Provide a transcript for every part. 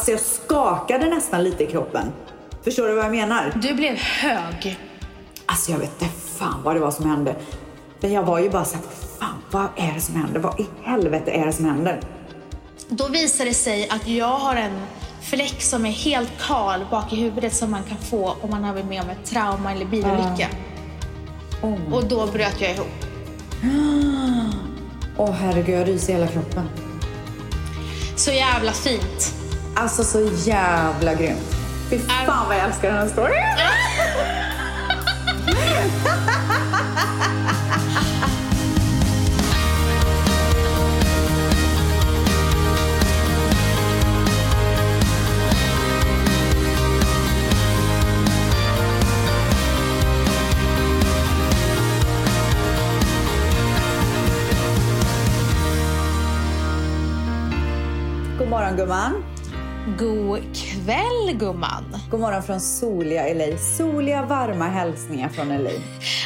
Alltså jag skakade nästan lite i kroppen. Förstår du vad jag menar? Du blev hög. Alltså jag vet inte fan vad det var som hände. Men jag var ju bara såhär, fan vad är det som händer? Vad i helvete är det som händer? Då visar det sig att jag har en fläck som är helt kal bak i huvudet som man kan få om man har varit med om ett trauma eller bilolycka. Oh. Och då bröt jag ihop. Åh herregud, jag ryser i hela kroppen. Så jävla fint. Alltså så jävla grymt. Fy fan vad jag älskar den här storyn. God morgon gumman. God kväll gumman. God morgon från soliga LA. Soliga varma hälsningar från LA.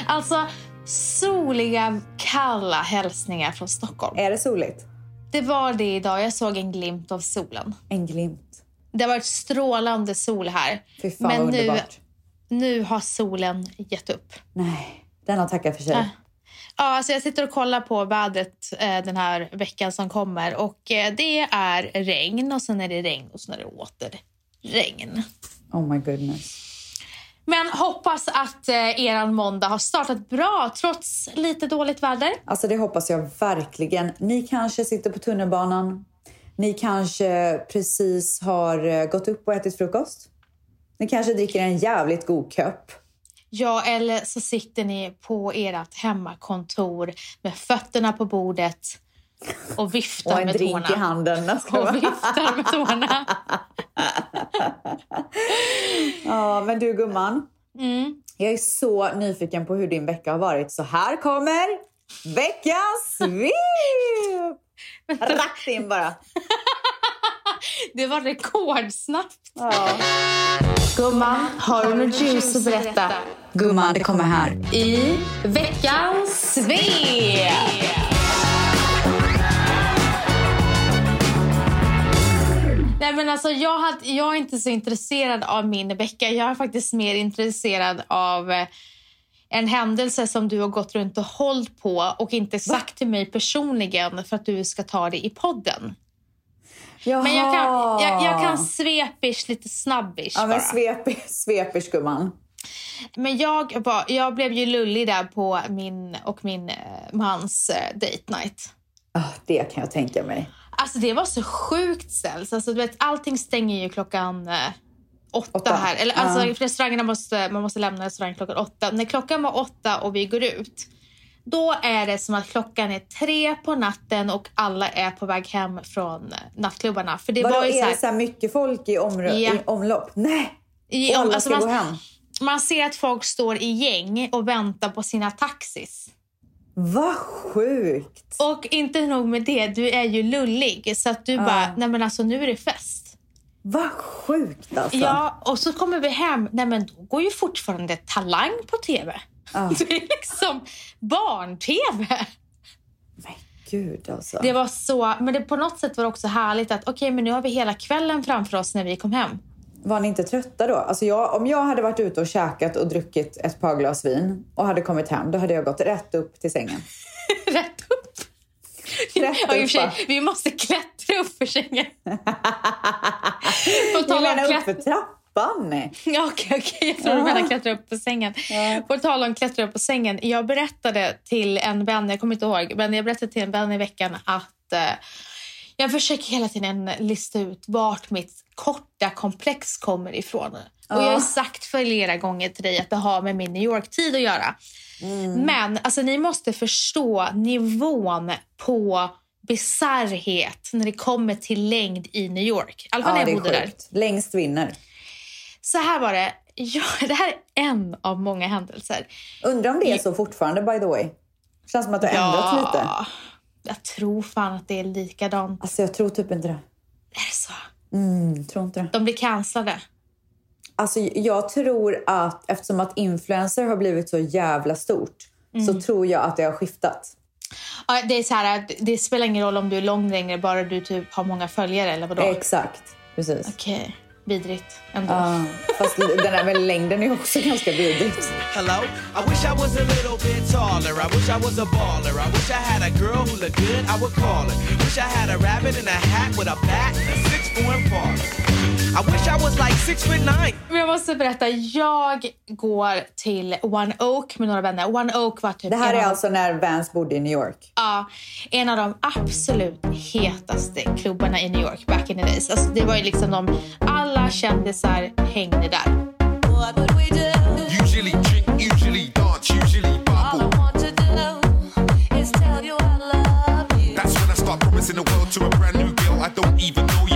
Alltså soliga kalla hälsningar från Stockholm. Är det soligt? Det var det idag. Jag såg en glimt av solen. En glimt. Det har varit strålande sol här. Fy fan Men nu, underbart. nu har solen gett upp. Nej, denna tackar för sig. Ja. Ja, alltså jag sitter och kollar på vädret eh, den här veckan som kommer. Och eh, Det är regn och sen är det regn och sen är det åter regn. Oh my goodness. Men hoppas att eh, eran måndag har startat bra trots lite dåligt väder. Alltså det hoppas jag verkligen. Ni kanske sitter på tunnelbanan. Ni kanske precis har eh, gått upp och ätit frukost. Ni kanske dricker en jävligt god kopp. Ja, eller så sitter ni på ert hemmakontor med fötterna på bordet och viftar Och en med drink tårna. i handen. Och viftar med tårna. Ja, men du gumman. Mm. Jag är så nyfiken på hur din vecka har varit. Så här kommer veckans svep! Rakt in bara. Det var rekordsnabbt. Ja. Gumman, har du något ljus att berätta? Gumman, det kommer här. I veckans svep! Nej, men alltså, jag, hade, jag är inte så intresserad av min vecka. Jag är faktiskt mer intresserad av eh, en händelse som du har gått runt och hållit på och inte sagt till mig personligen för att du ska ta det i podden. Jaha. Men jag kan, jag, jag kan svepish, lite snabbish Ja, bara. men svep, svepers gumman. Men jag, var, jag blev ju lullig där på min och min eh, mans eh, date night. Ah, det kan jag tänka mig. Alltså det var så sjukt ställs. Alltså, du vet, allting stänger ju klockan eh, åtta, Åtta. här. Eller, alltså, restaurangerna måste, man måste lämna restaurangen klockan åtta. När klockan var åtta och vi går ut, då är det som att klockan är tre på natten och alla är på väg hem från nattklubbarna. För det Vadå, var ju är så här, det så mycket folk i, omrö- Ja. i omlopp? Nej! i, om, alla alltså, ska gå man, hem. man ser att folk står i gäng och väntar på sina taxis. Vad sjukt! Och inte nog med det, du är ju lullig. Så att du bara, nej men alltså nu är det fest. Vad sjukt alltså. Ja, och så kommer vi hem, nej men då går ju fortfarande Talang på tv. Ja. Det är liksom barn-tv. Men gud alltså. Det var så, men det, på något sätt var det också härligt att okej men nu har vi hela kvällen framför oss när vi kom hem. Var ni inte trötta då? Alltså jag, om jag hade varit ute och käkat och druckit ett par glas vin och hade kommit hem, då hade jag gått rätt upp till sängen. Rätt upp. Rätt ja, för upp, sig, vi måste klättra upp för sängen. På tal om menar upp klätt- för trappan. Ja, Okej, okej. Jag tror du menar klättra upp på sängen. På tal om klättra upp på sängen. Jag berättade till en vän, jag kommer inte ihåg, men jag berättade till en vän i veckan att eh, jag försöker hela tiden lista ut vart mitt korta komplex kommer ifrån. Och jag har sagt flera gånger till dig att det har med min New York-tid att göra. Men alltså, ni måste förstå nivån på bisarrhet när det kommer till längd i New York. I alla fall Ja, när det jag bodde där. sjukt. Längst vinner. Så här var det. Ja, det här är en av många händelser. Undrar om det är så fortfarande by the way. Känns som att det har ändrats lite. Jag tror fan att det är likadant. Alltså jag tror typ inte det. Är det så? Mm, tror inte det. De blir cancellade. Alltså jag tror att eftersom att influencer har blivit så jävla stort Mm. så tror jag att det har skiftat. Ja, det, är så här, det spelar ingen roll om du är lång längre, bara du typ har många följare eller vadå? Exakt. Precis. Okej, vidrigt ändå. Ja, fast den där med längden är också ganska vidrigt. Hello? I wish I was a little bit taller. I wish I was a baller. I wish I had a girl who looked good, I would call her. Wish I had a rabbit in a hat with a bat and a six foot parlor. I wish I was like six foot nine. Men jag måste berätta, jag går till One Oak med några vänner. One Oak var typ Det här är av- alltså när Vance bodde i New York. Ja, en av de absolut hetaste klubbarna i New York back in the days. Alltså, det var ju liksom de, alla kändisar hängde där. Usually drink, usually dance, usually All bubble. That's when I start promising the world to a brand new girl I don't even know yet.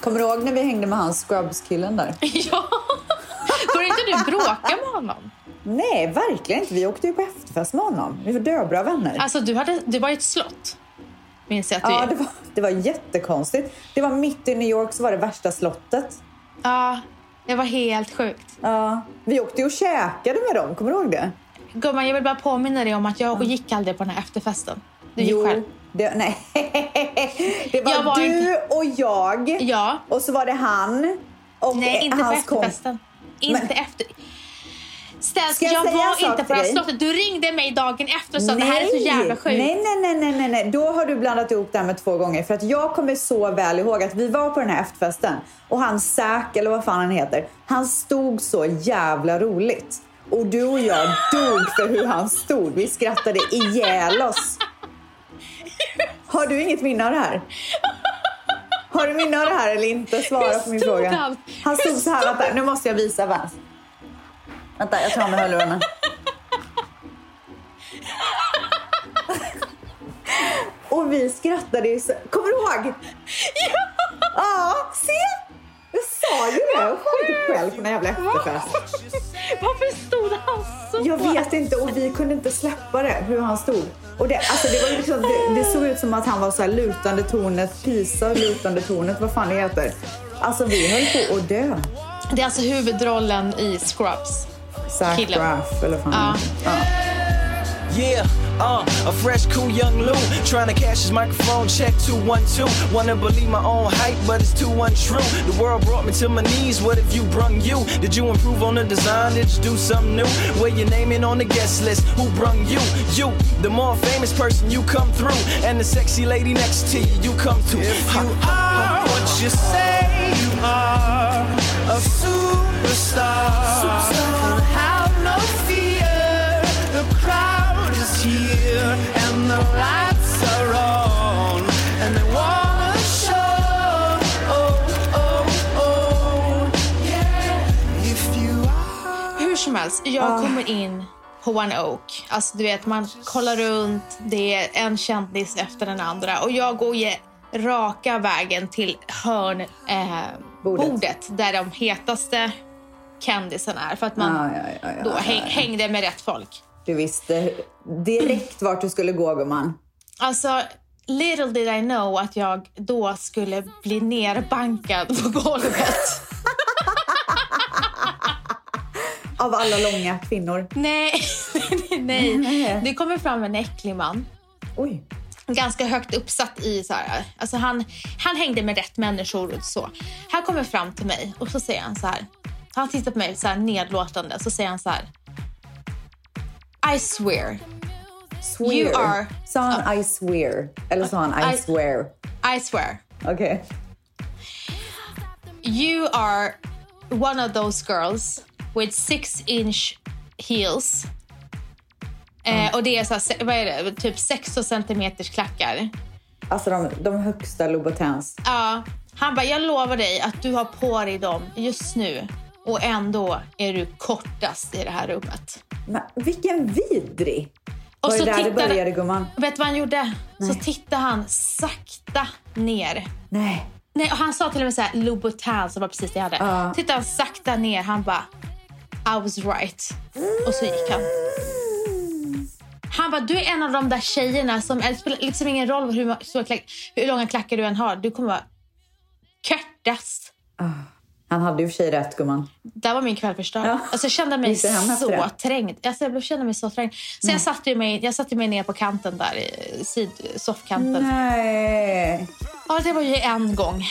Kommer du ihåg när vi hängde med han Scrubs-killen där? ja! Går inte du bråka med honom? Nej, verkligen inte. Vi åkte ju på efterfest med honom. Vi var döbra vänner. Alltså, du, hade, du var i ett slott. Minns jag att du Ja, det var, det var jättekonstigt. Det var mitt i New York så var det värsta slottet. Ja, det var helt sjukt. Ja, vi åkte ju och käkade med dem, kommer du ihåg det? Gumman, jag vill bara påminna dig om att jag gick aldrig på den här efterfesten. Du gick jo, själv. Det, nej. det var, var du inte- och jag Ja. och så var det han och Nej, inte på hans kom- efterfesten. Inte Men- efter. Ställs, Ska jag jag, var inte på det här slottet. Du ringde mig dagen efter och sa att det här är så jävla sjukt. Nej, nej, nej, nej, nej, nej. Då har du blandat ihop det här med två gånger. För att jag kommer så väl ihåg att vi var på den här efterfesten och han Zack, eller vad fan han heter, han stod så jävla roligt. Och du och jag dog för hur han stod. Vi skrattade ihjäl oss. Har du inget minne av det här? Har du minne av det här eller inte? Svara på min fråga. han? Han stod så här. Vänta, nu måste jag visa. Vänta, jag tar med hörlurarna. Och vi skrattade ju så... Kommer du ihåg? Ja! se! Jag sa ju det. Jag inte själv på någon jävla efterfest. Varför stod han så? Jag vet inte och vi kunde inte släppa det, hur han stod. Och det, alltså det, var liksom, det, det såg ut som att han var så här lutande tornet, Pisa, lutande tornet, vad fan det heter. Alltså vi höll på att dö. Det är alltså huvudrollen i Scrubs. Zac Killen. Braff eller vad fan Ja. ja. Yeah, uh, a fresh, cool young Lou trying to cash his microphone check 212. Wanna believe my own hype, but it's too untrue. The world brought me to my knees. What if you brung you? Did you improve on the design? Did you do something new? Where your name in on the guest list? Who brung you? You, the more famous person you come through, and the sexy lady next to you, you come to. If you are what you say you are, a superstar, superstar. Here and the lights are on and they wanna show. Oh, oh, oh, yeah. If you are. Hur som helst, jag kommer in på One Oak. Alltså du vet, man kollar runt, det är en kändis efter den andra och jag går ju raka vägen till hörn eh, där de hetaste kändisarna är för att man Ja, ja, ja, ja, då ja, häng, ja. hängde med rätt folk. Du visste direkt vart du skulle gå gumman. Alltså, little did I know att jag då skulle bli nerbankad på golvet. Av alla långa kvinnor. nej, nej. Nej. Det kommer fram en äcklig man. Oj. ganska högt uppsatt i så här, alltså han, han hängde med rätt människor och så. Han kommer fram till mig och så säger han så här. Han tittar på mig så här nedlåtande så säger han så här. I swear, Swear. You are- Sa han I swear? Eller sa han I I- swear? I swear. Okej. You are one of those girls with six inch heels. Eh, och det är så här, vad är det, typ 16 centimeters klackar. Alltså de, de högsta Louboutins. Ja, han bara, jag lovar dig att du har på dig dem just nu och ändå är du kortast i det här rummet. Men vilken vidrig! Och Var det så där det tittade- började gumman? Vet du vad han gjorde? Så Nej. tittade han sakta ner. Nej. Nej, och han sa till och med så här, Louboutin som var precis det jag hade. Ja. Tittade han sakta ner, han bara I was right. Och så gick han. Han bara, du är en av de där tjejerna som, det spelar liksom ingen roll hur, hur långa klackar du än har, du kommer vara kortast. Han hade ju för sig rätt gumman. Där var min kväll förstörd. Ja. Alltså, jag kände mig så trängd. Alltså, jag kände mig så trängd. Så jag satte, mig, jag satte mig ner på kanten där, i syd, soffkanten. Nej. Ja, det var ju en gång.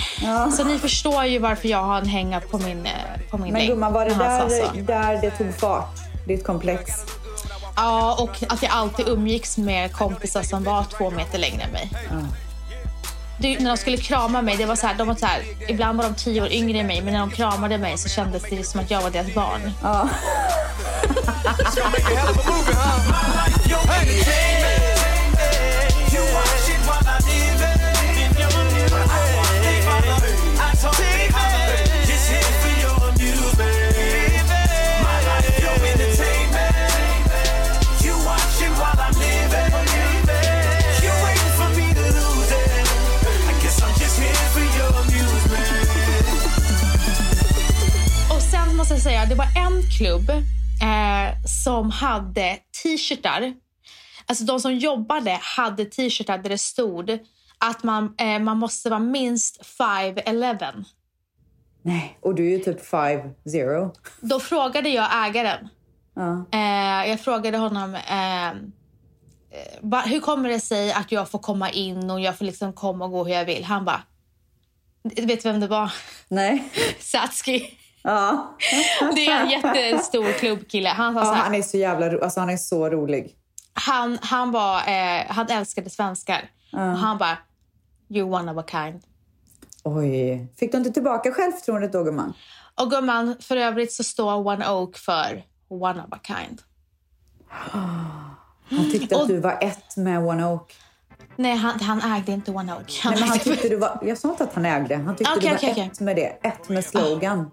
Så ni förstår ju varför jag har en hänga på min, eh, på min Men gumman, var det där, där det tog fart? Ditt komplex? Ja, och att jag alltid umgicks med kompisar som var två meter längre än mig. Det, när de skulle krama mig, det var så här, de var så här, ibland var de tio år yngre än mig, men när de kramade mig så kändes det som att jag var deras barn. Ja. Säga, det var en klubb eh, som hade t-shirtar. Alltså de som jobbade hade t-shirtar där det stod att man, eh, man måste vara minst 5'11. Nej, och du är ju typ 5-0. Då frågade jag ägaren. Ja. Eh, jag frågade honom eh, eh, hur kommer det sig att jag får komma in och jag får liksom komma och gå hur jag vill. Han bara, vet du vem det var? Nej. Satski. Ja. Det är en jättestor klubbkille. Han sa ja så här, han är så jävla alltså han är så rolig. han, han, var, eh, han älskade svenskar. Och han bara, you're one of a kind. Oj. Fick du inte tillbaka självförtroendet då gumman? Och gumman, för övrigt så står One Oak för one of a kind. Han tyckte att Och- du var ett med One Oak. Nej, han, han ägde inte One Oak. Han Nej, men han tyckte du var... Jag sa inte att han ägde. Han tyckte Okej, du var okej. ett med det. Ett med slogan.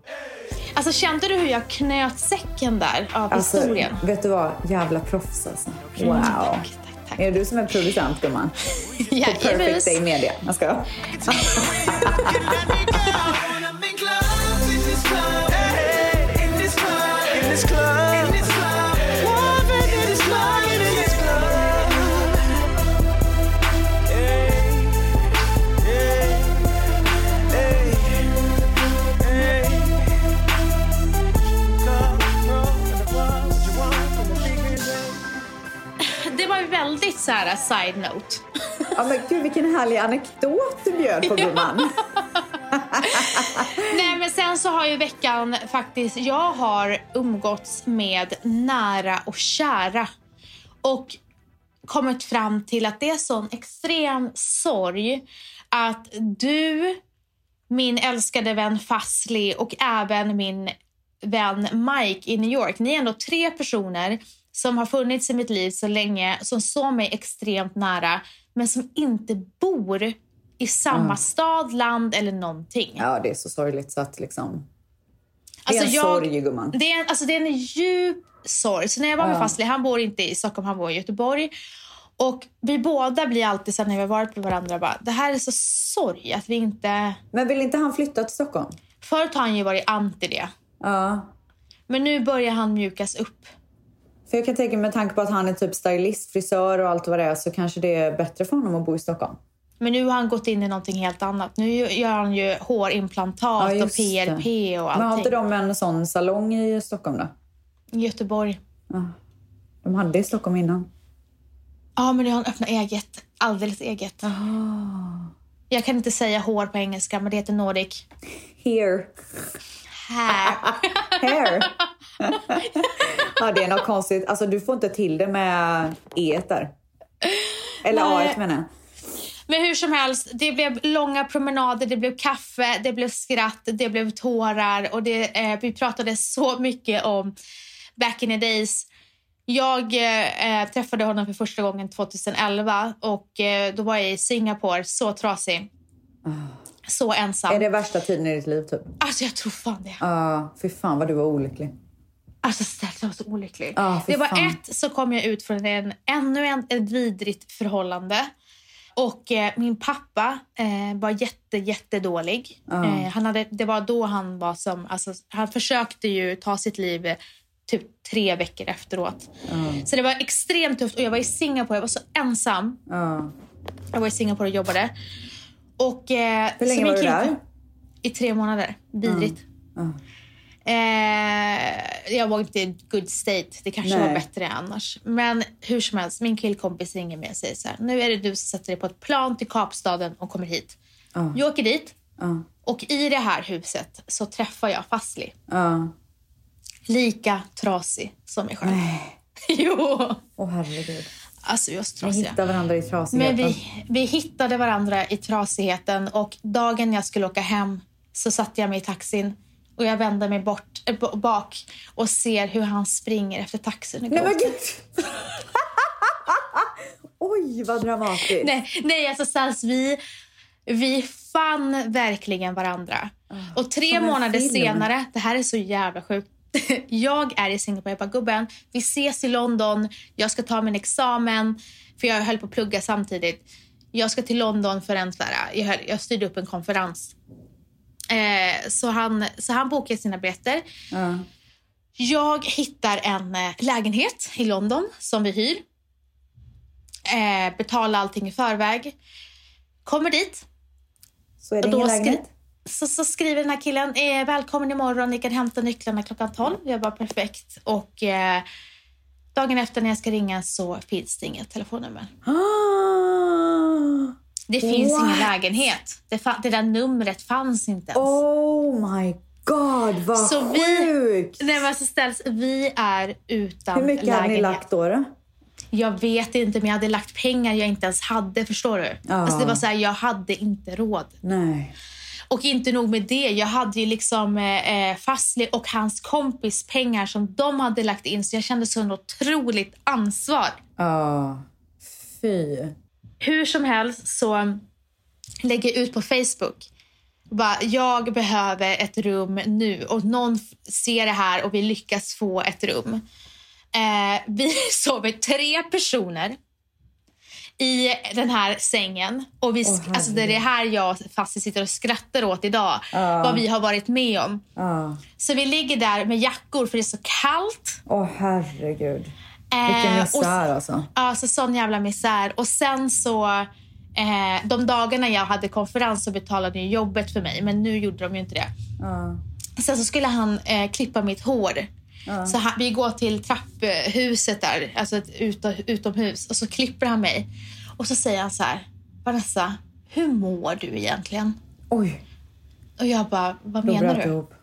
Alltså kände du hur jag knöt säcken där av Alltså, historien? vet du vad? Jävla proffs alltså. Wow. Mm, tack, tack. Är det du som är producent gumman? På Jajamens. Perfect Day Media. Jag ska. Det väldigt så här side note. Ja, men gud vilken härlig anekdot du bjöd på gumman. Nej, men sen så har ju veckan faktiskt... Jag har umgåtts med nära och kära och kommit fram till att det är sån extrem sorg att du, min älskade vän Fazli och även min vän Mike i New York. Ni är ändå tre personer som har funnits i mitt liv så länge, som står mig extremt nära men som inte bor i samma stad, land eller någonting. Ja, det är så sorgligt så att liksom... Det är Alltså, en jag- sorg gumman. Det är, alltså, det är en djup sorg. Så när jag var med Ja. Fazli, han bor inte i Stockholm, han bor i Göteborg. Och vi båda blir alltid så när vi har varit med varandra bara, det här är så sorg att vi inte... Men vill inte han flytta till Stockholm? Förut har han ju varit anti det. Ja. Men nu börjar han mjukas upp. För jag kan tänka mig med tanke på att han är typ stylist, frisör och allt vad det är så kanske det är bättre för honom att bo i Stockholm. Men nu har han gått in i någonting helt annat. Nu gör han ju hårimplantat och just det. PRP och Men har allting. inte de en sån salong i Stockholm då? Göteborg. De hade i Stockholm innan. Ja, men nu har han öppnat eget. Alldeles eget. Jag kan inte säga hår på engelska, men det heter Nordic. Here. Här. Hair. ja, det är något konstigt. Alltså, du får inte till det med e där. Eller a menar jag. Men hur som helst, det blev långa promenader, det blev kaffe, det blev skratt, det blev tårar och det, eh, vi pratade så mycket om back in the days. Jag eh, träffade honom för första gången 2011 och eh, då var jag i Singapore, så trasig. Så ensam. Är det värsta tiden i ditt liv typ? Alltså jag tror fan det. Ja, fy fan vad du var olycklig. Alltså ställt var så olycklig. Fy det var fan. ett så kom jag ut från en, ännu en, ett vidrigt förhållande. Och eh, min pappa eh, var jätte, jättedålig. Eh, han hade, det var då han var som... Alltså, han försökte ju ta sitt liv typ tre veckor efteråt. Så det var extremt tufft. Och jag var i Singapore, jag var så ensam. Ja. Jag var i Singapore och jobbade. Och, eh, Hur länge var du där? I tre månader. Vidrigt. Eh, jag var inte i good state. Det kanske Nej. var bättre annars. Men hur som helst, min killkompis ringer mig och säger så här. Nu är det du som sätter dig på ett plan till Kapstaden och kommer hit. Vi åker dit Ja. och i det här huset så träffar jag Fazli. Ja. Lika trasig som mig själv. jo! Åh herregud. Alltså just Ni trasiga. hittar varandra i Men trasigheten. vi, vi hittade varandra i trasigheten och dagen jag skulle åka hem så satte jag mig i taxin och jag vände mig bort, äh, bak och ser hur han springer efter taxin. och Nej men gud! Oj, vad dramatiskt. Nej, nej alltså Sals, vi, vi fann verkligen varandra. och tre månader film. senare, det här är så jävla sjukt. Jag är i Singapore, jag bara gubben, vi ses i London, jag ska ta min examen, för jag höll på att plugga samtidigt. Jag ska till London för en, jag, höll, jag styrde upp en konferens. Eh, så, han, så han bokade sina biljetter. Ja. Jag hittar en eh, lägenhet i London som vi hyr. Eh, betalar allting i förväg. Kommer dit. Så är det ingen lägenhet? så, så skriver den här killen eh, välkommen imorgon, ni kan hämta nycklarna klockan 12. Jag bara perfekt. Och eh, dagen efter när jag ska ringa så finns det inget telefonnummer. Ah! Det finns What? ingen lägenhet. Det, det där numret fanns inte ens. Oh my god, vad Så vi- sjukt! Nej, men alltså ställs, vi är utan Hur mycket lägenhet. hade ni lagt då? då? Jag vet inte, men jag hade lagt pengar jag inte ens hade. Förstår du? Ja. Alltså det var så här, jag hade inte råd. Nej. Och inte nog med det, jag hade ju liksom eh, eh, Fazli och hans kompis pengar som de hade lagt in. Så jag kände sån otroligt ansvar. Ja. Fy. Hur som helst så lägger jag ut på Facebook. Bara, jag behöver ett rum nu och någon ser det här och vi lyckas få ett rum. Eh, vi sover tre personer i den här sängen. Och vi, Åh, alltså det är det här jag fast sitter och skrattar åt idag. Ja. Vad vi har varit med om. Ja. Så vi ligger där med jackor för det är så kallt. Åh herregud. Eh, Vilken och- misär alltså. Ja, så sån jävla misär. Och sen så, eh, de dagarna jag hade konferens så betalade ju jobbet för mig. Men nu gjorde de ju inte det. Ja. Sen så skulle han eh, klippa mitt hår. Så han, vi går till trapphuset där, alltså ett ut, utomhus. Och så klipper han mig. Och så säger han så här, Vanessa, hur mår du egentligen? Oj, Och jag bara, vad då menar du? ihop.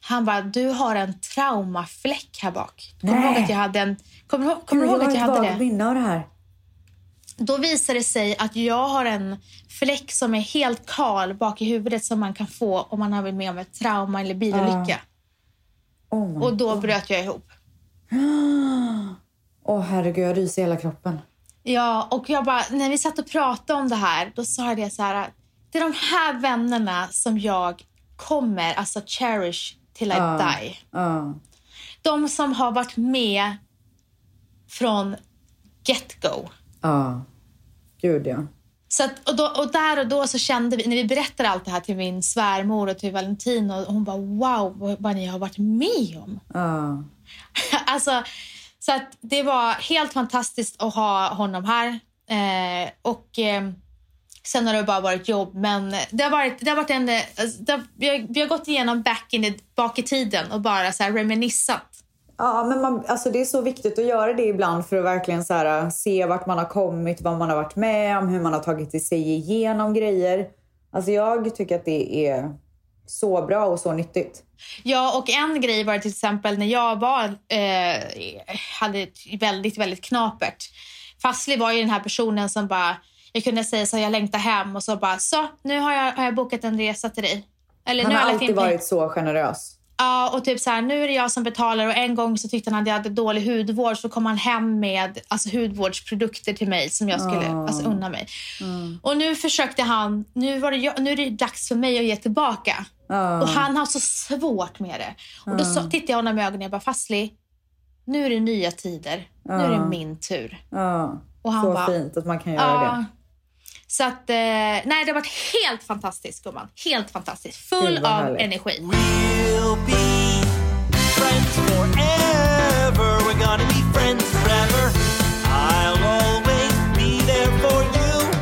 Han bara, du har en traumafläck här bak. Kommer du ihåg att jag hade en... Kommer kommer du ihåg att jag hade det? minne av det här. Då visar det sig att jag har en fläck som är helt kal bak i huvudet som man kan få om man har varit med om ett trauma eller bilolycka. Oh my. Och då bröt jag ihop. Åh herregud, jag ryser i hela kroppen. Ja, och jag bara, när vi satt och pratade om det här, då sa jag det så här. Det är de här vännerna som jag kommer, alltså cherish till I die. Ja. De som har varit med från get-go. Ja. Gud ja. Så att, och, då, och där och då så kände vi, när vi berättade allt det här till min svärmor och till Valentin och hon bara wow vad, vad ni har varit med om. Ja. alltså, så att det var helt fantastiskt att ha honom här. Eh, och eh, sen har det bara varit jobb. Men det har varit, det har varit en... alltså, Det har, vi, har, vi har gått igenom back in the, bak i tiden och bara så här reminissat. Ja, men man, alltså det är så viktigt att göra det ibland för att verkligen så här, se vart man har kommit, vad man har varit med om, hur man har tagit sig igenom grejer. Alltså jag tycker att det är så bra och så nyttigt. Ja, och en grej var till exempel när jag var, eh, hade väldigt, väldigt knapert. Fastli var ju den här personen som bara, jag kunde säga så jag längtar hem och så bara, så nu har jag, har jag bokat en resa till dig. Eller Han har alltid varit så generös. Ja, och typ så här, nu är det jag som betalar och en gång så tyckte han att jag hade dålig hudvård så kom han hem med alltså, hudvårdsprodukter till mig som jag skulle Ah. alltså, unna mig. Mm. Och nu försökte han, nu, var det jag, nu är det dags för mig att ge tillbaka. Ja. Och han har så svårt med det. Och då så, tittade jag honom i ögonen och bara, Fastli, nu är det nya tider. Nu är det min tur. Och han så bara, fint att man kan göra det. Så att, eh, nej det har varit helt fantastiskt gumman. Helt fantastiskt. Full av härligt. energi. We'll be friends forever. We're gonna be friends forever. I'll always be there for you.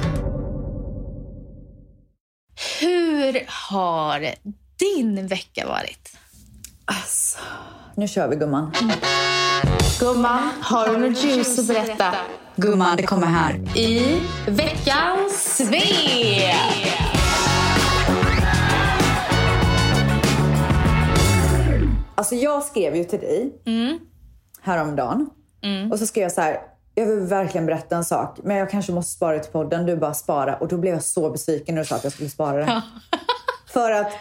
Hur har din vecka varit? Alltså, nu kör vi gumman. Gumman, har du något juice att berätta? Gumman, det kommer här. I veckans svep! Alltså jag skrev ju till dig mm. häromdagen. Mm. Och så skrev jag så här, jag vill verkligen berätta en sak, men jag kanske måste spara det till podden. Du bara spara. Och då blev jag så besviken när du sa att jag skulle spara det. Ja. För att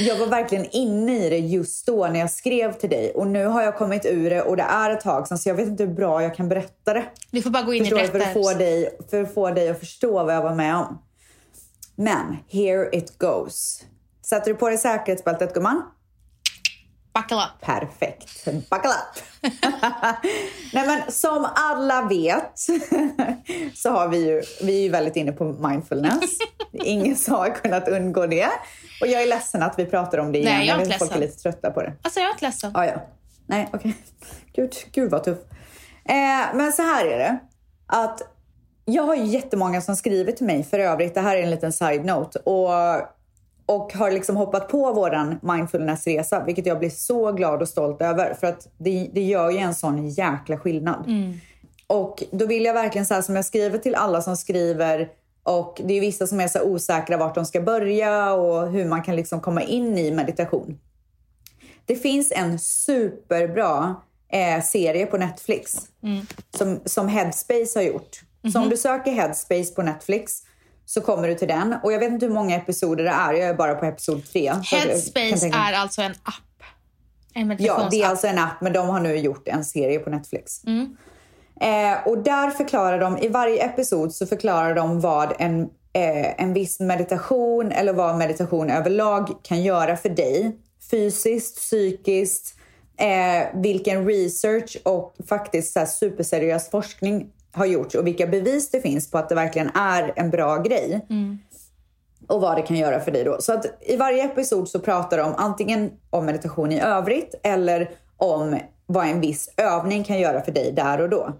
jag var verkligen inne i det just då när jag skrev till dig. Och nu har jag kommit ur det och det är ett tag sedan så jag vet inte hur bra jag kan berätta det. Du får bara gå in Förstår i du? För att, få berättelsen. dig, för att få dig att förstå vad jag var med om. Men, here it goes. Sätter du på dig säkerhetsbältet gumman? Buckle up. Perfekt. Buckle up! Nej men som alla vet så har vi ju, vi är ju väldigt inne på mindfulness. Ingen som har kunnat undgå det. Och jag är ledsen att vi pratar om det igen. Nej, jag är inte att folk är ledsen. lite trötta på det. Alltså jag är inte ledsen. Ah, ja. Nej, okej. Gud, gud vad tuff. Eh, men så här är det. Att jag har ju jättemånga som skriver till mig för övrigt. Det här är en liten side-note. Och, och har liksom hoppat på våran mindfulness-resa. Vilket jag blir så glad och stolt över. För att det, det gör ju en sån jäkla skillnad. Och då vill jag verkligen säga som jag skriver till alla som skriver och det är vissa som är så osäkra vart de ska börja och hur man kan liksom komma in i meditation. Det finns en superbra eh, serie på Netflix som, som Headspace har gjort. Så om du söker Headspace på Netflix så kommer du till den. Och jag vet inte hur många episoder det är. Jag är bara på episod tre. Headspace är alltså en app. En Ja, det är alltså en app, men de har nu gjort en serie på Netflix. Eh, och där förklarar de, i varje episod så förklarar de vad en, eh, en viss meditation eller vad meditation överlag kan göra för dig. Fysiskt, psykiskt, eh, vilken research och faktiskt så superseriös forskning har gjorts och vilka bevis det finns på att det verkligen är en bra grej och vad det kan göra för dig då. Så att i varje episod så pratar de antingen om meditation i övrigt eller om vad en viss övning kan göra för dig där och då.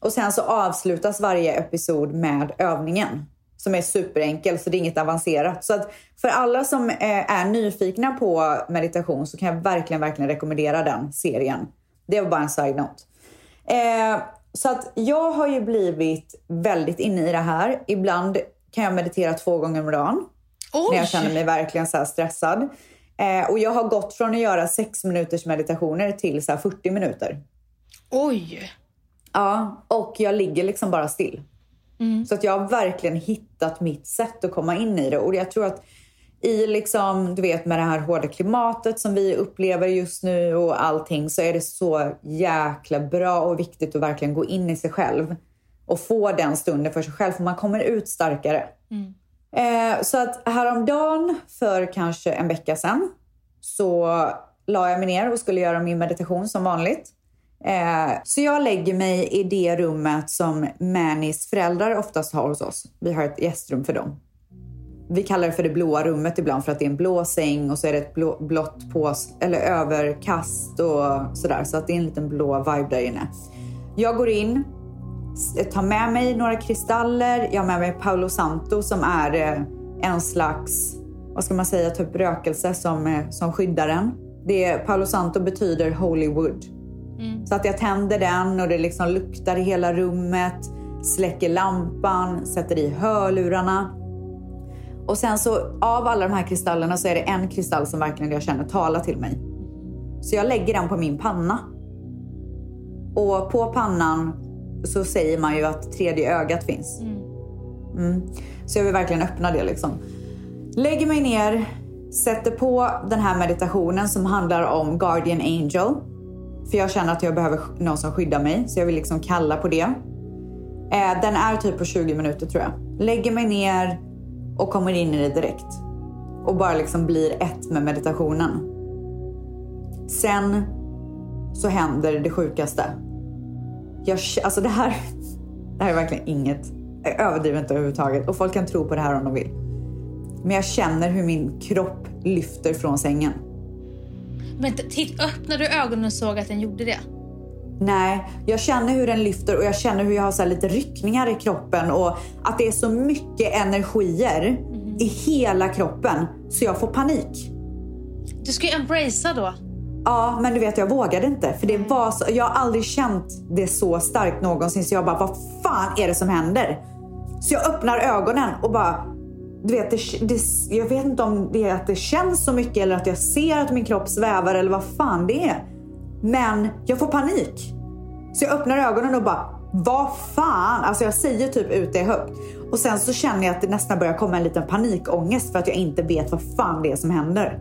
Och sen så avslutas varje episod med övningen som är superenkel så det är inget avancerat. Så att för alla som eh, är nyfikna på meditation så kan jag verkligen, verkligen rekommendera den serien. Det var bara en side-note. Eh, så att jag har ju blivit väldigt inne i det här. Ibland kan jag meditera två gånger om dagen Oj! när jag känner mig verkligen så här stressad. Eh, och jag har gått från att göra sex minuters meditationer till så här 40 minuter. Oj! Ja, och jag ligger liksom bara still. Så att jag har verkligen hittat mitt sätt att komma in i det. Och jag tror att i liksom, du vet med det här hårda klimatet som vi upplever just nu och allting så är det så jäkla bra och viktigt att verkligen gå in i sig själv och få den stunden för sig själv för man kommer ut starkare. Eh, så att häromdagen för kanske en vecka sedan så la jag mig ner och skulle göra min meditation som vanligt. Eh, så jag lägger mig i det rummet som Mannys föräldrar oftast har hos oss. Vi har ett gästrum för dem. Vi kallar det för det blåa rummet ibland för att det är en blå säng och så är det ett blå, blått pås, eller överkast och sådär. Så att det är en liten blå vibe där inne. Jag går in, tar med mig några kristaller. Jag har med mig Paolo Santo som är eh, en slags, vad ska man säga, typ rökelse som, eh, som skyddar en. Det, Paolo Santo betyder holy wood. Så att jag tänder den och det liksom luktar i hela rummet. Släcker lampan, sätter i hörlurarna. Och sen så av alla de här kristallerna så är det en kristall som verkligen jag känner talar till mig. Så jag lägger den på min panna. Och på pannan så säger man ju att tredje ögat finns. Mm. Så jag vill verkligen öppna det liksom. Lägger mig ner, sätter på den här meditationen som handlar om Guardian Angel. För jag känner att jag behöver någon som skyddar mig, så jag vill liksom kalla på det. Eh, den är typ på 20 minuter tror jag. Lägger mig ner och kommer in i det direkt. Och bara liksom blir ett med meditationen. Sen så händer det sjukaste. Jag, alltså det här, det här är verkligen inget, jag överdriver inte överhuvudtaget. Och folk kan tro på det här om de vill. Men jag känner hur min kropp lyfter från sängen. Men titt, öppnade du ögonen och såg att den gjorde det? Nej, jag känner hur den lyfter och jag känner hur jag har så lite ryckningar i kroppen och att det är så mycket energier i hela kroppen så jag får panik. Du ska ju embracea då. Ja, men du vet jag vågade inte för det var så, jag har aldrig känt det så starkt någonsin så jag bara vad fan är det som händer? Så jag öppnar ögonen och bara du vet, det, det, jag vet inte om det är att det känns så mycket eller att jag ser att min kropp svävar eller vad fan det är. Men jag får panik. Så jag öppnar ögonen och bara, vad fan? Alltså jag säger typ ut det högt. Och sen så känner jag att det nästan börjar komma en liten panikångest för att jag inte vet vad fan det är som händer.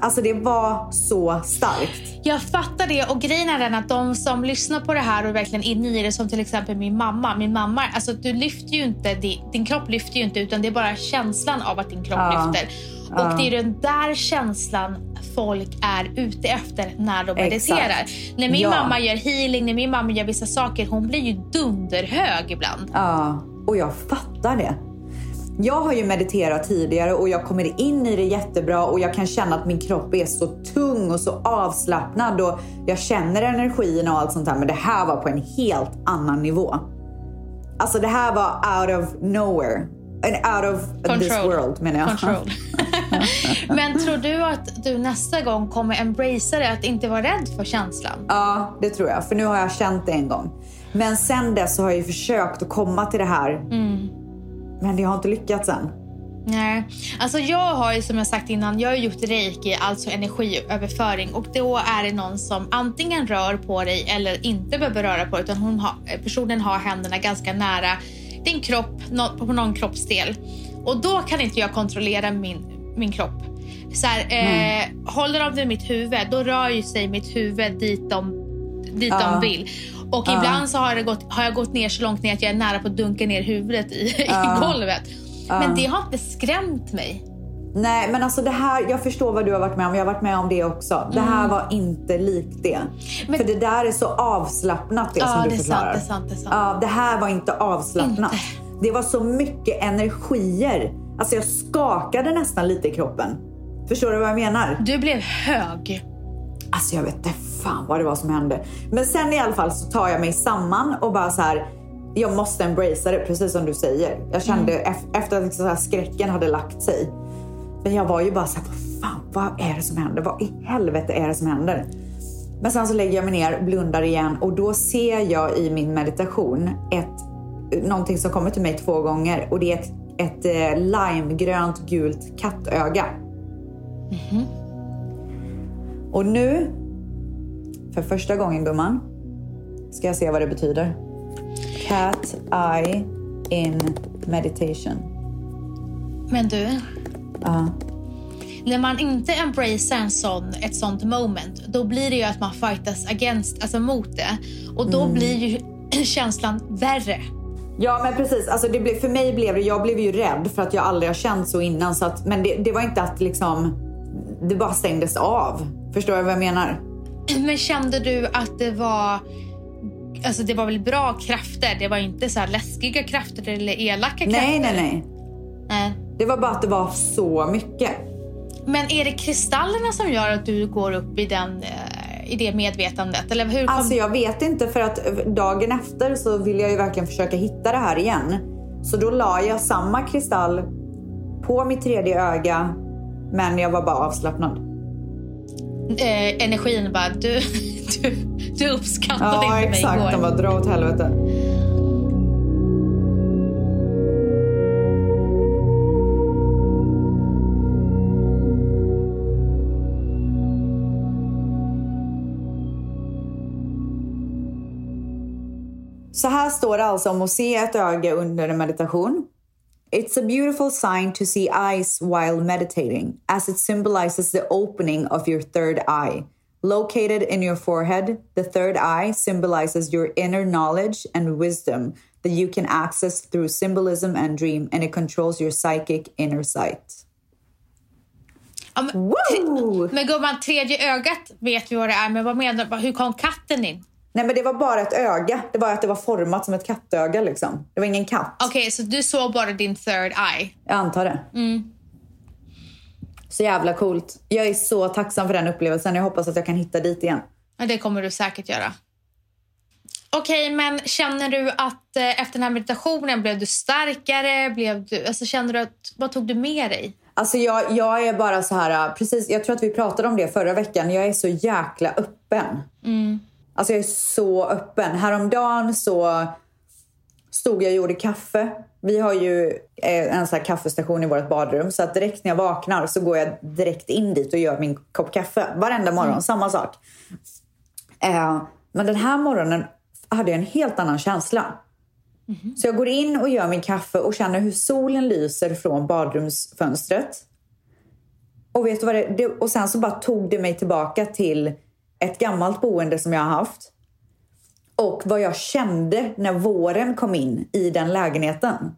Alltså det var så starkt. Jag fattar det och grejen är den att de som lyssnar på det här och är verkligen inne i det som till exempel min mamma. Min mamma, alltså du lyfter ju inte, din, kropp lyfter ju inte utan det är bara känslan av att din kropp Ja. lyfter. Och det är den där känslan folk är ute efter när de mediterar. Exakt. När min Ja. mamma gör healing, när min mamma gör vissa saker, hon blir ju dunderhög ibland. Ja, och jag fattar det. Jag har ju mediterat tidigare och jag kommer in i det jättebra och jag kan känna att min kropp är så tung och så avslappnad och jag känner energin och allt sånt där. Men det här var på en helt annan nivå. Alltså det här var out of nowhere. And out of this Control. world menar jag. Control. Men tror du att du nästa gång kommer embracea det, att inte vara rädd för känslan? Ja, det tror jag. För nu har jag känt det en gång. Men sen dess så har jag ju försökt att komma till det här. Men det har inte lyckats än. Nej. Alltså jag har ju som jag sagt innan, jag har gjort reiki, alltså energiöverföring. Och då är det någon som antingen rör på dig eller inte behöver röra på dig. Utan hon har, personen har händerna ganska nära din kropp, på någon kroppsdel. Och då kan inte jag kontrollera min, min kropp. Så här, eh, håller de vid mitt huvud, då rör ju sig mitt huvud dit de, dit Ja. de vill. Och ibland så har, det gått, har jag gått ner så långt ner att jag är nära på att dunka ner huvudet i, i golvet. Men det har inte skrämt mig. Nej, men alltså det här, jag förstår vad du har varit med om. Jag har varit med om det också. Det här var inte likt det. Mm. Men- För det där är så avslappnat det Ja, som du det är sant, förklarar. det är sant, det sant. Ja, det här var inte avslappnat. Inte. Det var så mycket energier. Alltså jag skakade nästan lite i kroppen. Förstår du vad jag menar? Du blev hög. Alltså jag vet inte fan vad det var som hände. Men sen i alla fall så tar jag mig samman och bara så här. Jag måste embracea det, precis som du säger. Jag kände ef- efter att liksom skräcken hade lagt sig. Men jag var ju bara så här, vad fan, vad är det som händer? Vad i helvete är det som händer? Men sen så lägger jag mig ner, blundar igen och då ser jag i min meditation ett, någonting som kommer till mig två gånger och det är ett, ett eh, limegrönt gult kattöga. Och nu, för första gången gumman, ska jag se vad det betyder. Cat eye in meditation. Men du, Ja. när man inte embracear en sån, ett sånt moment, då blir det ju att man fightas against, alltså mot det. Och då blir ju känslan värre. Ja men precis, alltså det blev, för mig blev det, jag blev ju rädd för att jag aldrig har känt så innan. Så att, men det, det var inte att liksom, det bara stängdes av. Förstår du vad jag menar? Men kände du att det var Alltså det var väl bra krafter? Det var inte så här läskiga krafter eller elaka krafter? Nej, nej, nej. nej. Det var bara att det var så mycket. Men är det kristallerna som gör att du går upp i, den, eh, i det medvetandet? Eller hur kom... Alltså jag vet inte för att dagen efter så vill jag ju verkligen försöka hitta det här igen. Så då la jag samma kristall på mitt tredje öga men jag var bara avslappnad. eh, energin bara, du, du, du uppskattade Ja inte mig exakt, igår. de bara dra åt helvete. Står det alltså om att se ett öga under en meditation. It's a beautiful sign to see eyes while meditating, as it symbolizes the opening of your third eye. Located in your forehead, the third eye symbolizes your inner knowledge and wisdom that you can access through symbolism and dream, and it controls your psychic inner sight. Ja, men, men gumman, tredje ögat vet vi vad det är, men vad menar du? Hur kom katten in? Nej, men det var bara ett öga. Det var att det var format som ett kattöga liksom. Det var ingen katt. Okej, så du såg bara din third eye. Jag antar det. Så jävla coolt. Jag är så tacksam för den upplevelsen. Jag hoppas att jag kan hitta dit igen. Ja, det kommer du säkert göra. Okej, men känner du att eh, efter den här meditationen blev du starkare? Blev du, alltså, känner du att, vad tog du med dig? Alltså jag, jag är bara så här, precis, jag tror att vi pratade om det förra veckan. Jag är så jäkla öppen. Alltså jag är så öppen. Häromdagen så stod jag och gjorde kaffe Vi har ju eh, en sån kaffestation i vårt badrum så att direkt när jag vaknar så går jag direkt in dit och gör min kopp kaffe. Varenda morgon, samma sak. Eh, men den här morgonen hade jag en helt annan känsla. Så jag går in och gör min kaffe och känner hur solen lyser från badrumsfönstret. Och, vet du vad det, det, och sen så bara tog det mig tillbaka till ett gammalt boende som jag har haft. Och vad jag kände när våren kom in i den lägenheten.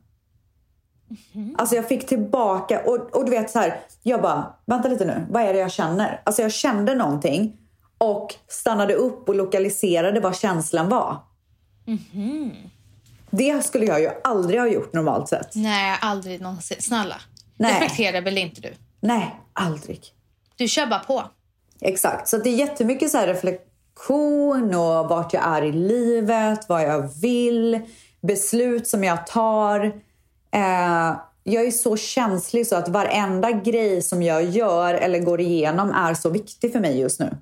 Alltså jag fick tillbaka, och, och du vet så här, jag bara, vänta lite nu, vad är det jag känner? Alltså jag kände någonting och stannade upp och lokaliserade vad känslan var. Det skulle jag ju aldrig ha gjort normalt sett. Nej, aldrig någonsin. Snälla. Nej. Väl inte du? Nej, aldrig. Du kör bara på. Exakt, så det är jättemycket så här reflektion och vart jag är i livet, vad jag vill, beslut som jag tar. Eh, jag är så känslig så att varenda grej som jag gör eller går igenom är så viktig för mig just nu.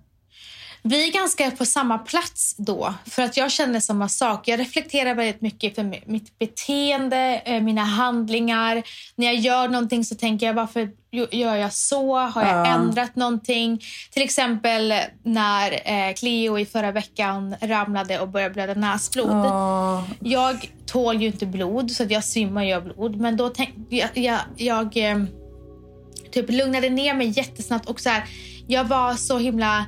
Vi är ganska på samma plats då. För att jag känner samma sak. Jag reflekterar väldigt mycket för mi- mitt beteende, eh, mina handlingar. När jag gör någonting så tänker jag varför gör jag så? Har jag Ja. ändrat någonting? Till exempel när eh, Cleo i förra veckan ramlade och började blöda näsblod. Jag tål ju inte blod så jag svimmar ju av blod. Men då tänkte jag, jag, jag eh, typ lugnade ner mig jättesnabbt och så här, jag var så himla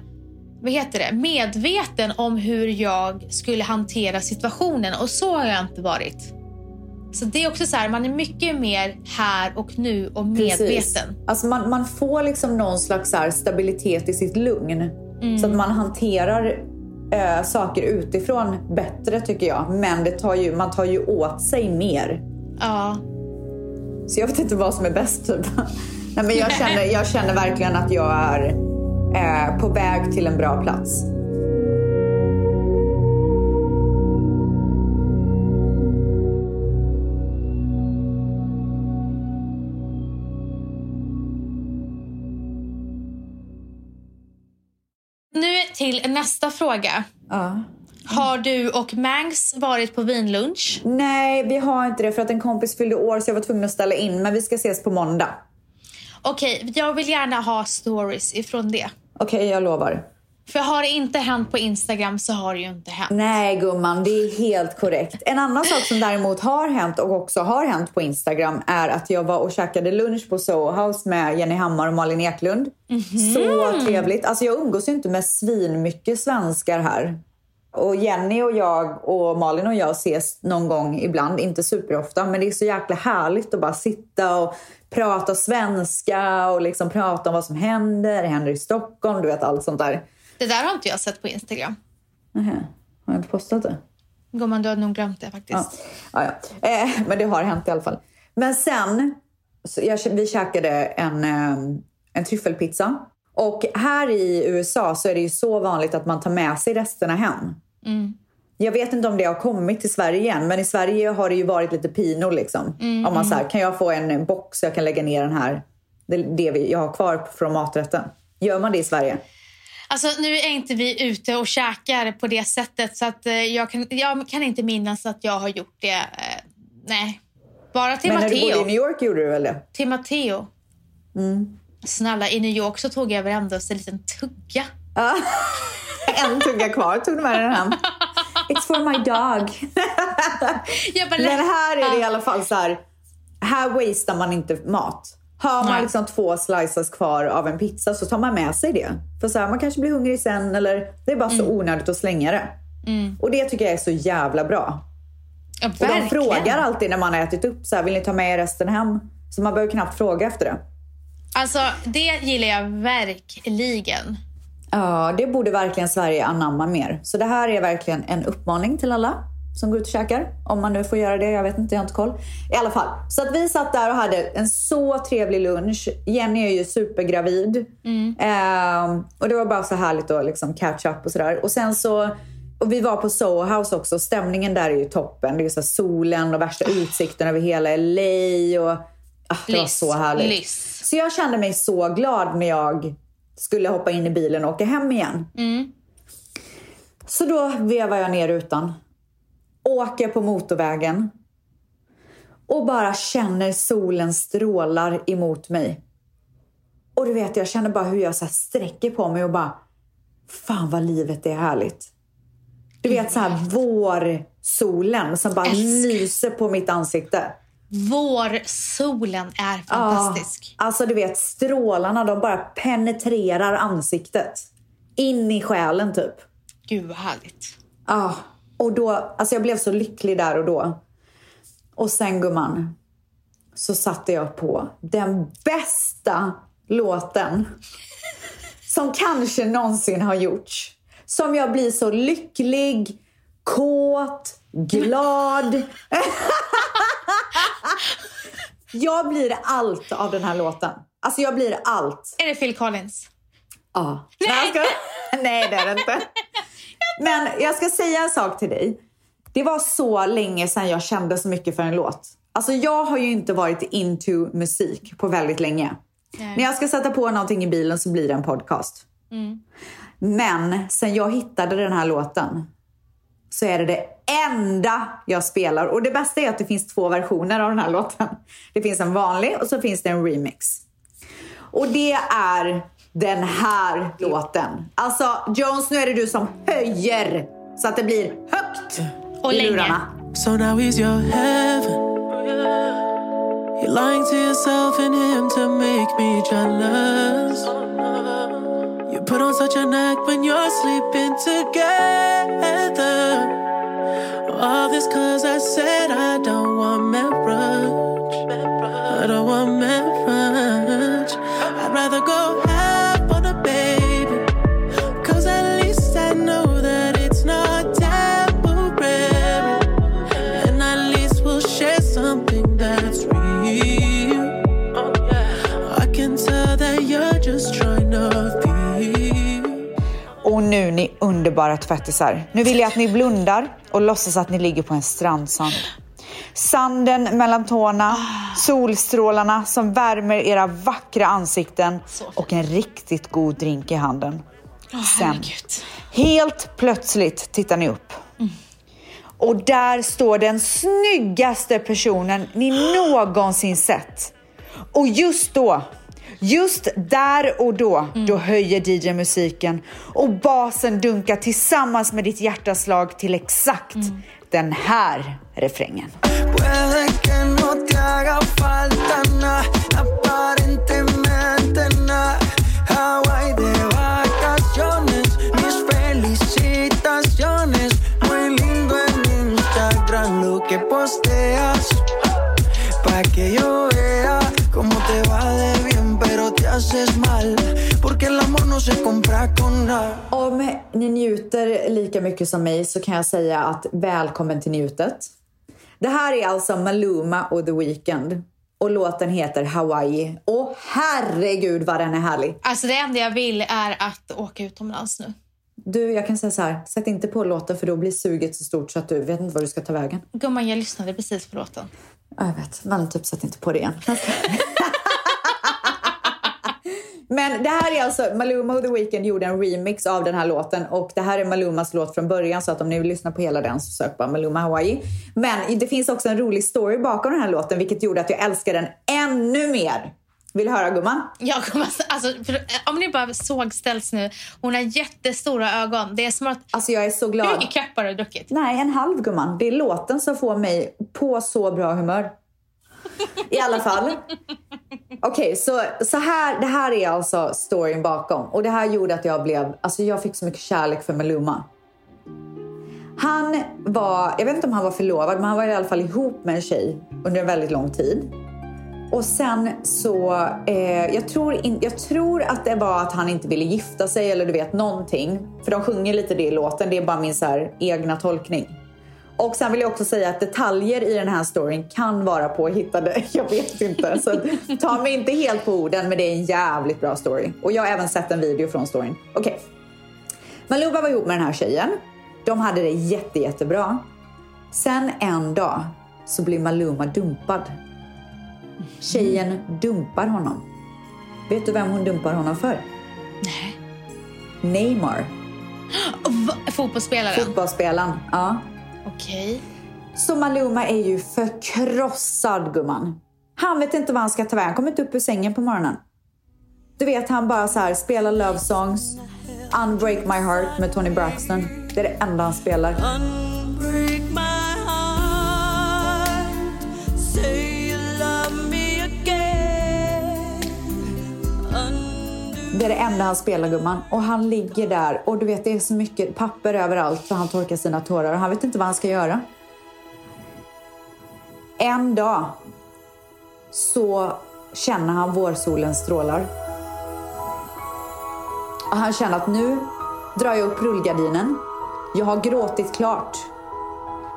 vad heter det, medveten om hur jag skulle hantera situationen och så har jag inte varit. Så det är också så här, man är mycket mer här och nu och medveten. Precis. Alltså man, man får liksom någon slags stabilitet i sitt lugn. Så att man hanterar eh, saker utifrån bättre tycker jag. Men det tar ju, man tar ju åt sig mer. Ja. Så jag vet inte vad som är bäst typ. Nej, men jag, känner, jag känner verkligen att jag är eh, på väg till en bra plats. Nu till nästa fråga. Ja. Har du och Mangs varit på vinlunch? Nej, vi har inte det för att en kompis fyllde år så jag var tvungen att ställa in. Men vi ska ses på måndag. Okej, jag vill gärna ha stories ifrån det. Okej, jag lovar. För har det inte hänt på Instagram så har det ju inte hänt. Nej gumman, det är helt korrekt. En annan sak som däremot har hänt och också har hänt på Instagram är att jag var och käkade lunch på Soho House med Jenny Hammar och Malin Eklund. Så trevligt. Alltså jag umgås ju inte med svin mycket svenskar här. Och Jenny och jag och Malin och jag ses någon gång ibland, inte superofta, men det är så jäkla härligt att bara sitta och prata svenska och liksom prata om vad som händer, det händer i Stockholm, du vet allt sånt där. Det där har inte jag sett på Instagram. Nähä, har jag inte postat det? Gumman, du har nog glömt det Ja, faktiskt. ja, ja. Eh, men det har hänt i alla fall. Men sen, jag, vi käkade en, eh, en tryffelpizza. Och här i USA så är det ju så vanligt att man tar med sig resterna hem. Jag vet inte om det har kommit till Sverige igen, men i Sverige har det ju varit lite pino liksom. Om man säger, kan jag få en box så jag kan lägga ner den här, det, det vi, jag har kvar från maträtten. Gör man det i Sverige? Alltså, nu är inte vi ute och käkar på det sättet så att, eh, jag, kan, jag kan inte minnas att jag har gjort det. Eh, nej. Bara till Men när du bodde i Matteo. New York gjorde du väl det? Till Matteo. Snälla, i New York så tog jag varenda en liten tugga. En tugga kvar, tog du med den hem? It's for my dog. Men här är det i alla fall så här. Här wastear man inte mat. Har man liksom två slices kvar av en pizza så tar man med sig det. För så här, man kanske blir hungrig sen eller det är bara så onödigt att slänga det. Och det tycker jag är så jävla bra. ja, Och de frågar alltid när man har ätit upp så här, vill ni ta med er resten hem? Så man behöver knappt fråga efter det. Alltså, det gillar jag verkligen. Ja, det borde verkligen Sverige anamma mer. Så det här är verkligen en uppmaning till alla som går ut och käkar. Om man nu får göra det, jag vet inte, jag har inte koll. I alla fall, så att vi satt där och hade en så trevlig lunch. Jenny är ju supergravid. Ehm, och det var bara så härligt att liksom catch up och sådär. Och sen så, och vi var på Soho House också. Stämningen där är ju toppen. Det är så solen och värsta utsikten över hela LA. Och, ah, det var så härligt. lyss. Så jag kände mig så glad när jag skulle hoppa in i bilen och åka hem igen. Så då vevar jag ner rutan. Åker på motorvägen. och bara känner solens strålar emot mig. Och du vet, jag känner bara hur jag så sträcker på mig och bara, fan vad livet är härligt. Du vet så här vårsolen som bara Älskar. lyser på mitt ansikte. Vårsolen är fantastisk. Ja, alltså du vet, strålarna de bara penetrerar ansiktet. In i själen typ. Gud vad härligt. Ja, och då, alltså jag blev så lycklig där och då. Och sen gumman, så satte jag på den bästa låten som kanske någonsin har gjorts. Som jag blir så lycklig, kåt, glad. jag blir allt av den här låten. Alltså jag blir allt. Är det Phil Collins? Ja. Nej, ska... Nej, det är det inte. Men jag ska säga en sak till dig. Det var så länge sedan jag kände så mycket för en låt. Alltså jag har ju inte varit into musik på väldigt länge. Nej. När jag ska sätta på någonting i bilen så blir det en podcast. Men sen jag hittade den här låten så är det det enda jag spelar. Och det bästa är att det finns två versioner av den här låten. Det finns en vanlig och så finns det en remix. Och det är den här låten. Alltså Jones, nu är det du som höjer så att det blir högt Och i länge. lurarna. So now he's your heaven. You're lying to yourself and him to make me jealous. Put on such an act when you're sleeping together. All this cause I said I don't want marriage. I don't want marriage. I'd rather go ni underbara tvättisar. Nu vill jag att ni blundar och låtsas att ni ligger på en strandsand. Sanden mellan tårna, solstrålarna som värmer era vackra ansikten och en riktigt god drink i handen. Sen, helt plötsligt tittar ni upp. Och där står den snyggaste personen ni någonsin sett. Och just då, just där och då, då höjer DJ musiken och basen dunkar tillsammans med ditt hjärtaslag till exakt den här refrängen. Puede haces mal. Porque el amor no se compra con nada. Om ni njuter lika mycket som mig så kan jag säga att välkommen till njutet. Det här är alltså Maluma och The Weeknd och låten heter Hawaii. Och herregud vad den är härlig! Alltså det enda jag vill är att åka utomlands nu. Du, jag kan säga så här, sätt inte på låten för då blir suget så stort så att du vet inte var du ska ta vägen. Gumman, jag lyssnade precis på låten. Ja, Jag vet, men typ sätt inte på det igen. Men det här är alltså, Maluma och The Weeknd gjorde en remix av den här låten och det här är Malumas låt från början så att om ni vill lyssna på hela den så sök bara Maluma Hawaii. Men det finns också en rolig story bakom den här låten vilket gjorde att jag älskar den ännu mer. Vill du höra gumman? Jag kommer, alltså, för, om ni bara såg ställs nu. Hon har jättestora ögon. Det är som att... Alltså jag är så Hur glad. mycket kappar har du druckit? Nej, en halv gumman. Det är låten som får mig på så bra humör. I alla fall. Okej, så, så här, det här är alltså storyn bakom. Och det här gjorde att jag blev, alltså jag fick så mycket kärlek för Maluma. Han var, jag vet inte om han var förlovad, men han var i alla fall ihop med en tjej under en väldigt lång tid. Och sen så, eh, jag, tror in, jag tror att det var att han inte ville gifta sig eller du vet någonting. För de sjunger lite det i låten, det är bara min så här, egna tolkning. Och sen vill jag också säga att detaljer i den här storyn kan vara påhittade. Jag vet inte. Så ta mig inte helt på orden, men det är en jävligt bra story. Och jag har även sett en video från storyn. Okej. Maluma var ihop med den här tjejen. De hade det jätte, jättebra. Sen en dag så blir Maluma dumpad. Tjejen dumpar honom. Vet du vem hon dumpar honom för? Nej. Neymar. Fotbollsspelaren? Fotbollsspelaren. Ja. Okej. Så Maluma är ju förkrossad gumman. Han vet inte vad han ska ta vägen. Han kommer inte upp ur sängen på morgonen. Du vet, han bara så här spelar love songs. Unbreak My Heart med Tony Braxton. Det är det enda han spelar. Det är det enda han spelar gumman. Och han ligger där och du vet det är så mycket papper överallt så han torkar sina tårar och han vet inte vad han ska göra. En dag så känner han vårsolens strålar. Och han känner att nu drar jag upp rullgardinen. Jag har gråtit klart.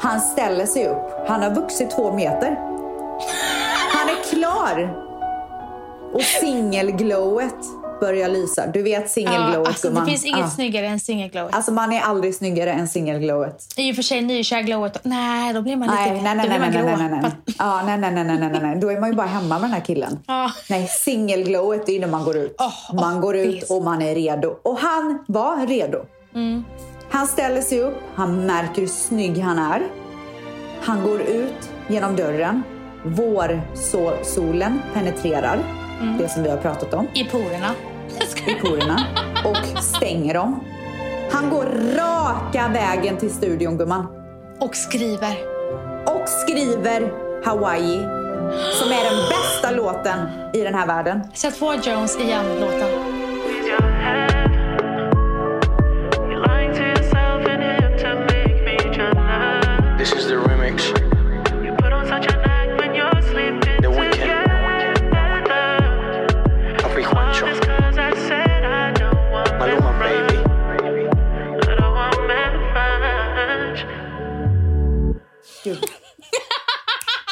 Han ställer sig upp. Han har vuxit två meter. Han är klar! Och singelglowet börjar lysa. Du vet singelglowet alltså, det gumman. finns inget Ja. snyggare än singelglowet. Alltså man är aldrig snyggare än singelglowet. I och för sig nykärglowet. Nej, då blir man Nej, lite nej, nej, då blir nej, man nej, nej, nej, nej. Ja, nej, nej, nej, nej, nej, nej, nej. Då är man ju bara hemma med den här killen. Ja. Nej, singelglowet är när man går ut. Åh, man åh, går ut och man är redo. Och han var redo. Mm. Han ställer sig upp, han märker hur snygg han är. Han går ut genom dörren. Vårsolen penetrerar Mm. det som vi har pratat om I porerna. I porerna och stänger dem. Han går raka vägen till studion gumman Och skriver. och skriver Hawaii som är den bästa låten i den här världen. Sätt på Jones igen låten.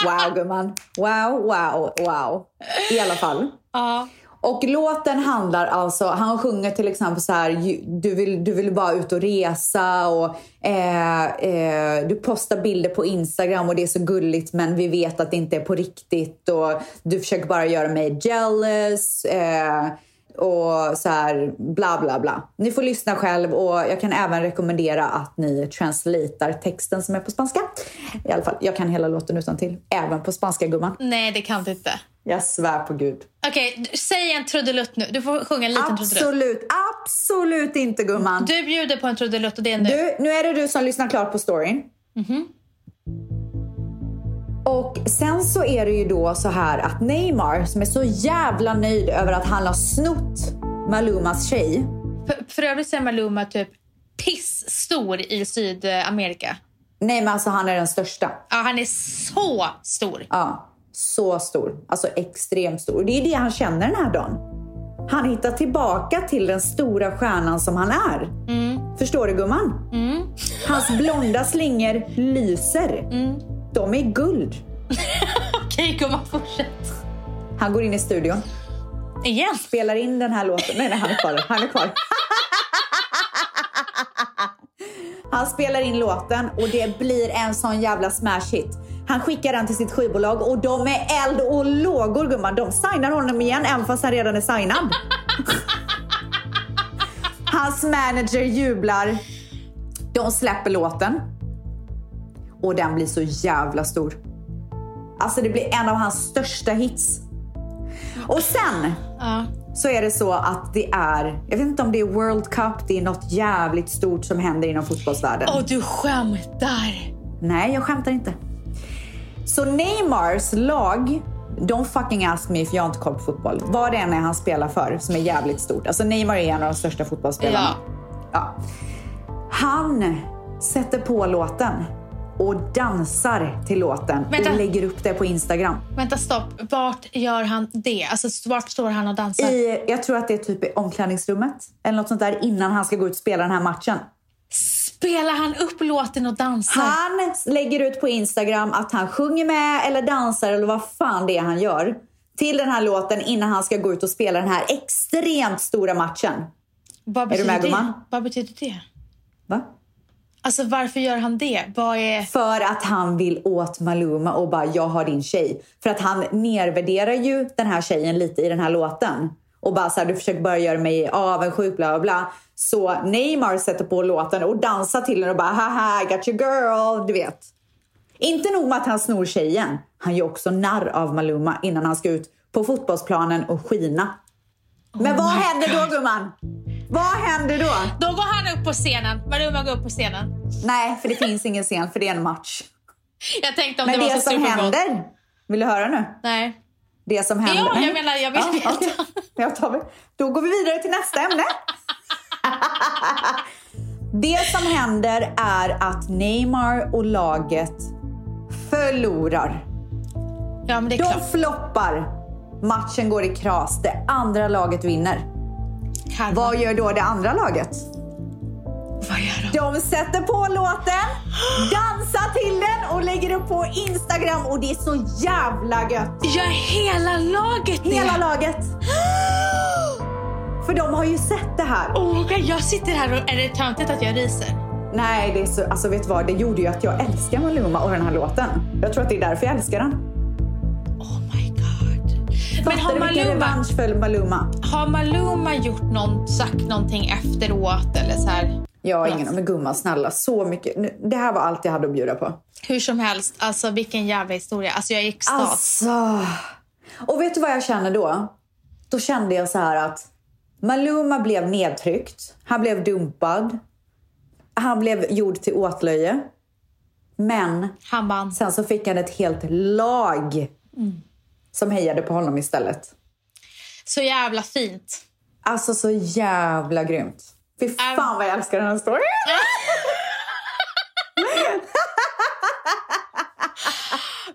Wow gumman. Wow, wow, wow. I alla fall. Ja. Och låten handlar alltså, han sjunger till exempel så här, "Ju- du vill, du vill bara ut och resa och eh, eh, du postar bilder på Instagram och det är så gulligt men vi vet att det inte är på riktigt och du försöker bara göra mig jealous. Eh, och så här bla bla bla. Ni får lyssna själv och jag kan även rekommendera att ni translatar texten som är på spanska. I alla fall, jag kan hela låten utan till. Även på spanska gumman. Nej, det kan du inte. Jag svär på gud. Okej, d- säg en trudelutt nu. Du får sjunga en liten trudelutt. Absolut, absolut inte gumman. Du bjuder på en trudelutt och det är nu. Du, nu är det du som lyssnar klart på storyn. Och sen så är det ju då så här att Neymar som är så jävla nöjd över att han har snott Malumas tjej. För, för övrigt är Maluma typ pissstor i Sydamerika. Nej men alltså han är den största. Ja, han är så stor. Ja, så stor. Alltså extremt stor. Och det är det han känner den här dagen. Han hittar tillbaka till den stora stjärnan som han är. Förstår du gumman? Hans blonda slingor lyser. De är guld. Okej, gumman, fortsätt. Han går in i studion. Igen. spelar in den här låten. Nej, nej, han är kvar. Han är kvar. Han spelar in låten och det blir en sån jävla smash hit. Han skickar den till sitt skivbolag och de är eld och lågor gumman. De signar honom igen även fast han redan är signad. Hans manager jublar. De släpper låten. Och den blir så jävla stor. Alltså det blir en av hans största hits. Och sen Ja. så är det så att det är, jag vet inte om det är World Cup, det är något jävligt stort som händer inom fotbollsvärlden. Åh, du skämtar. Nej, jag skämtar inte. Så Neymars lag, don't fucking ask me if jag inte koll på fotboll. Vad det än är han spelar för som är jävligt stort. Alltså Neymar är en av de största fotbollsspelarna. Ja. Han sätter på låten och dansar till låten Vänta. och lägger upp det på Instagram. Vänta, stopp. Vart gör han det? Alltså, vart står han och dansar? I, jag tror att det är typ i omklädningsrummet eller något sånt där innan han ska gå ut och spela den här matchen. Spelar han upp låten och dansar? Han lägger ut på Instagram att han sjunger med eller dansar eller vad fan det är han gör till den här låten innan han ska gå ut och spela den här extremt stora matchen. Vad du betyder med, det? gumman? Vad betyder det? Va? Alltså varför gör han det? Är... För att han vill åt Maluma och bara jag har din tjej. För att han nervärderar ju den här tjejen lite i den här låten. Och bara så här, du försöker bara göra mig avundsjuk bla bla bla. Så Neymar sätter på låten och dansar till den och bara haha I got your girl, du vet. Inte nog med att han snor tjejen, han gör också narr av Maluma innan han ska ut på fotbollsplanen och skina. Men vad händer då gumman? Vad händer då? Då går han upp på scenen. Maluma går upp på scenen. Nej, för det finns ingen scen för det är en match. Jag tänkte om Men det var det så som Super Bowl. händer, vill du höra nu? Nej. Det som händer. Ja, jag menar, jag vill Ja, veta. okej. Jag tar, då går vi vidare till nästa ämne. det som händer är att Neymar och laget förlorar. Ja, men det är De klart. floppar. Matchen går i kras. Det andra laget vinner. Karma. Vad gör då det andra laget? Vad gör de? De sätter på låten, dansar till den och lägger upp på Instagram. Och det är så jävla gött. Gör hela laget det? Hela laget. För de har ju sett det här. Oh, jag sitter här och är det töntigt att jag ryser? Nej, det är så, alltså vet du vad? Det gjorde ju att jag älskar Maluma och den här låten. Jag tror att det är därför jag älskar den. Men har Fattar du vilken Maluma, revansch för Maluma? har Maluma gjort någon, sagt någonting efteråt eller så här? Jag har ingen men gumman snälla, så mycket. Nu, Det här var allt jag hade att bjuda på. Hur som helst, alltså vilken jävla historia. Alltså jag är i extas. Alltså. Och vet du vad jag känner då? Då kände jag så här att Maluma blev nedtryckt. Han blev dumpad. Han blev gjord till åtlöje. Men sen så fick han ett helt lag som hejade på honom istället. Så jävla fint. Alltså så jävla grymt. Fy fan vad jag älskar den här storyn.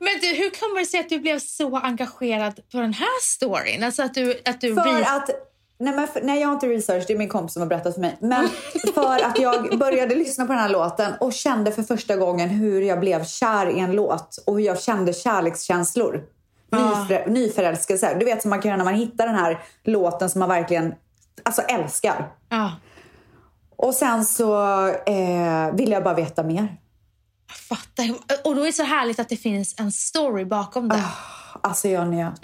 Men du, hur kommer det sig att du blev så engagerad på den här storyn? Alltså att du... Att du För att... Nej, men för, nej, jag har inte research. Det är min kompis som har berättat för mig. Men för att jag började lyssna på den här låten och kände för första gången hur jag blev kär i en låt och hur jag kände kärlekskänslor. Nyför, Nyförälskelse. Du vet som man kan göra när man hittar den här låten som man verkligen alltså, älskar. Och sen så eh, ville jag bara veta mer. jag fattar. Och då är det så härligt att det finns en story bakom det. Alltså jag njöt.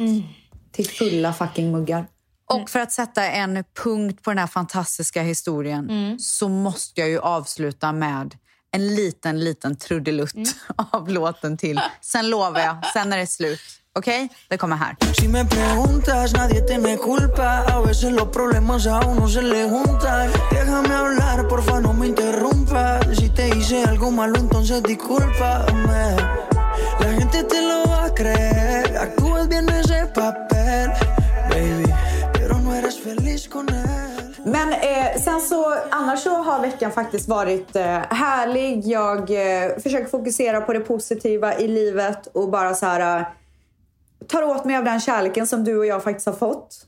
Till fulla fucking muggar. Och för att sätta en punkt på den här fantastiska historien så måste jag ju avsluta med en liten, liten trudelutt av låten till. Sen lovar jag, sen är det slut. Okej? Det kommer här. Si me preguntas, nadie tiene culpa. A veces los problemas a uno se le juntan. Déjame hablar, porfa, no me interrumpas. Si te hice algo malo, entonces discúlpame. La gente te lo va a creer. Actúas bien ese papel, baby. Pero no eres feliz con él. Men eh, sen så, annars så har veckan faktiskt varit eh, härlig. Jag eh, försöker fokusera på det positiva i livet och bara så här eh, tar åt mig av den kärleken som du och jag faktiskt har fått.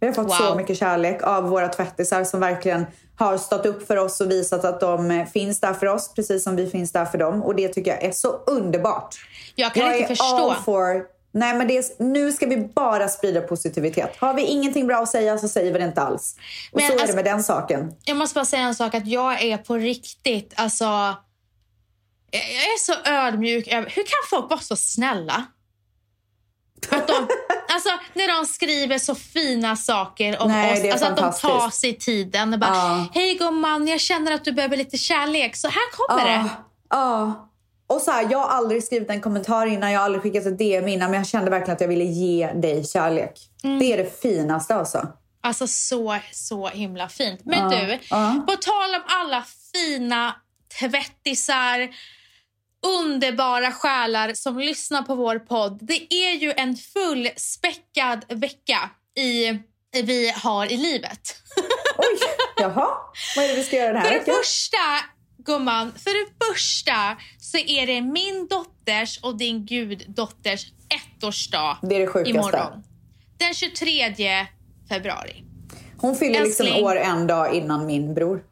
Vi har fått så Wow. mycket kärlek av våra tvättisar som verkligen har stått upp för oss och visat att de eh, finns där för oss precis som vi finns där för dem. Och det tycker jag är så underbart. Jag kan jag inte är förstå. for... Nej, men det är, nu ska vi bara sprida positivitet. Har vi ingenting bra att säga så säger vi det inte alls. Och Men så är alltså- det med den saken. Jag måste bara säga en sak, att jag är på riktigt, alltså... Jag är så ödmjuk. Hur kan folk vara så snälla? Att de, alltså, när de skriver så fina saker om Nej, oss. det Alltså att de tar sig tiden. Och bara, Ja. Hej gumman, jag känner att du behöver lite kärlek. Så här kommer det. Ja, ja. Och så här, jag har aldrig skrivit en kommentar innan, jag har aldrig skickat ett DM innan, men jag kände verkligen att jag ville ge dig kärlek. Mm. Det är det finaste alltså. Alltså så, så himla fint. Men Ja, du, ja. på tal om alla fina tvättisar, underbara själar som lyssnar på vår podd. Det är ju en fullspäckad vecka i, vi har i livet. Oj, jaha. Vad är det vi ska göra den För här det veckan? första, gumman, för det första så är det min dotters och din guddotters ettårsdag Det är det sjukaste. imorgon. Den 23 februari. Hon fyller liksom Älskling. år en dag innan min bror.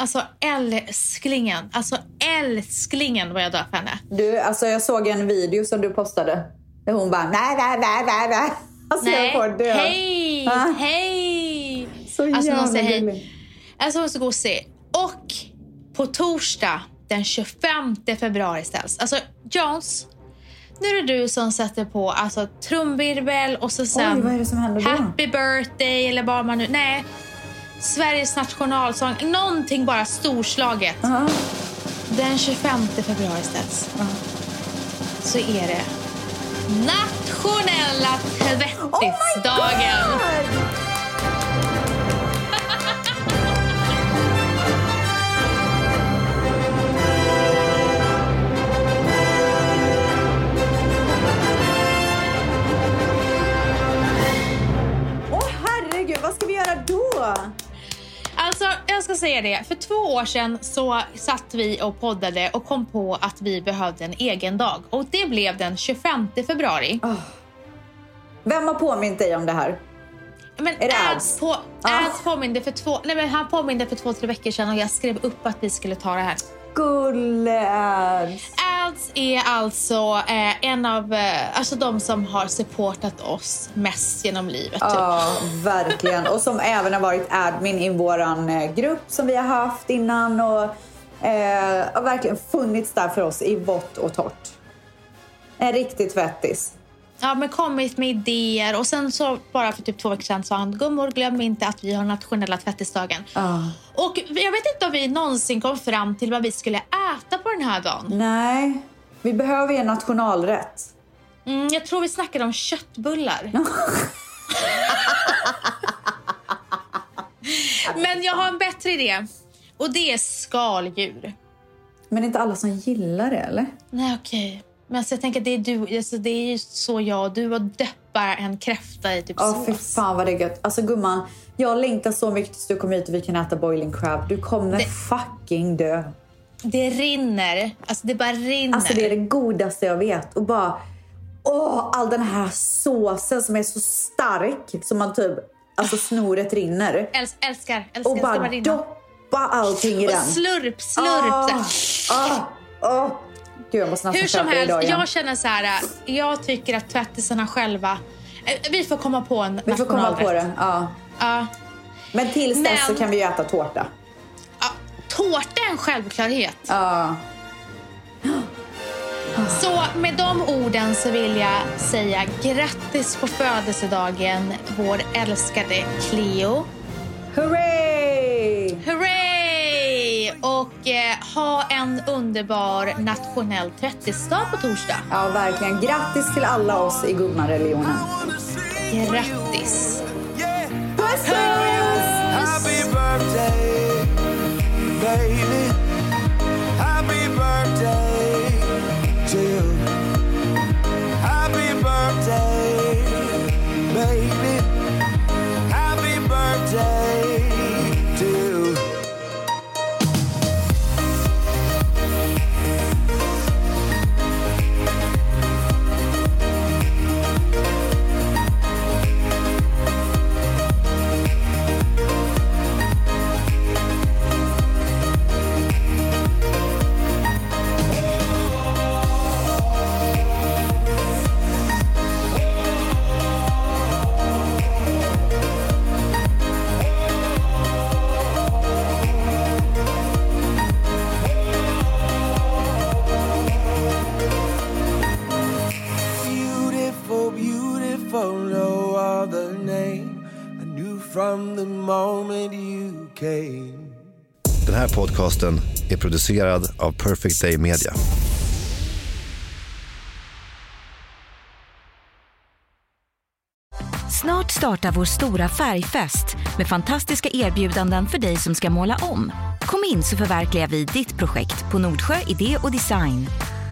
Alltså älsklingen, alltså älsklingen vad jag dör för henne. Du, alltså jag såg en video som du postade. Där hon bara nej, nej, nej, nej, nej. Alltså jag Nej, får dö. hej, Ah. hej! Så Alltså, någon jävla säger hej. Alltså hon är så gosig. Och på torsdag den 25 februari ställs. Alltså Jones, nu är det du som sätter på alltså, trumvirvel och så sen Oj, vad är det som händer då? Happy birthday eller vad man nu... Nej. Sveriges nationalsång. Någonting bara storslaget. Ja. Den 25 februari ställs. Så är det nationella tvättisdagen. Herregud, vad ska vi göra då? Alltså, jag ska säga det. För två år sedan så satt vi och poddade och kom på att vi behövde en egen dag. Och det blev den 25 februari. Vem har påmint dig om det här? Men Är det Ads, på, Ah. Ads påminde för två, nej men han påminde för två, tre veckor sedan och jag skrev upp att vi skulle ta det här. Gulle-Ads. Ads är alltså eh, en av eh, alltså de som har supportat oss mest genom livet. Typ. Ja, verkligen. Och som även har varit admin i vår eh, grupp som vi har haft innan och eh, har verkligen funnits där för oss i vått och torrt. En riktig tvättis. Ja, men kommit med idéer och sen så bara för typ två veckor sedan sa han gummor glöm inte att vi har nationella tvättisdagen. Ah. Och jag vet inte om vi någonsin kom fram till vad vi skulle äta på den här dagen. Nej, vi behöver ju en nationalrätt. Mm, jag tror vi snackade om köttbullar. Men jag har en bättre idé. Och det är skaldjur. Men det är inte alla som gillar det, eller? Nej, okej. Men alltså, jag tänker det är du, alltså, det är ju så jag och du och döppar en kräfta i typ Ja, fy fan vad det är gött. Alltså gumman, jag längtar så mycket tills du kommer hit och vi kan äta boiling crab. Du kommer Det- fucking dö. Det rinner. Alltså det bara rinner. Alltså det är det godaste jag vet. Och bara, åh, all den här såsen som är så stark som man typ, alltså snoret rinner. Äls, älskar, älskar. Och bara doppa allting i Och den. slurp, slurp. Ah, ah, ah. Gud, jag måste Hur som helst, jag känner så här. Jag tycker att tvättisarna själva... eh, Vi får komma på en Vi får komma på det. Ja. Ja. Men tills dess så kan vi ju äta tårta. Ja, tårta är en självklarhet. Ja. Så med de orden så vill jag säga grattis på födelsedagen vår älskade Cleo. Hurray! Hurray! Eh, ha en underbar nationell tvättisdag på torsdag. Ja, verkligen. Grattis till alla oss i gummareligionen. Grattis! Puss, puss! Happy from the moment you came. Den här podcasten är producerad av Perfect Day Media. Snart startar vår stora färgfest med fantastiska erbjudanden för dig som ska måla om. Kom in så förverkligar vi ditt projekt på Nordsjö Idé och Design.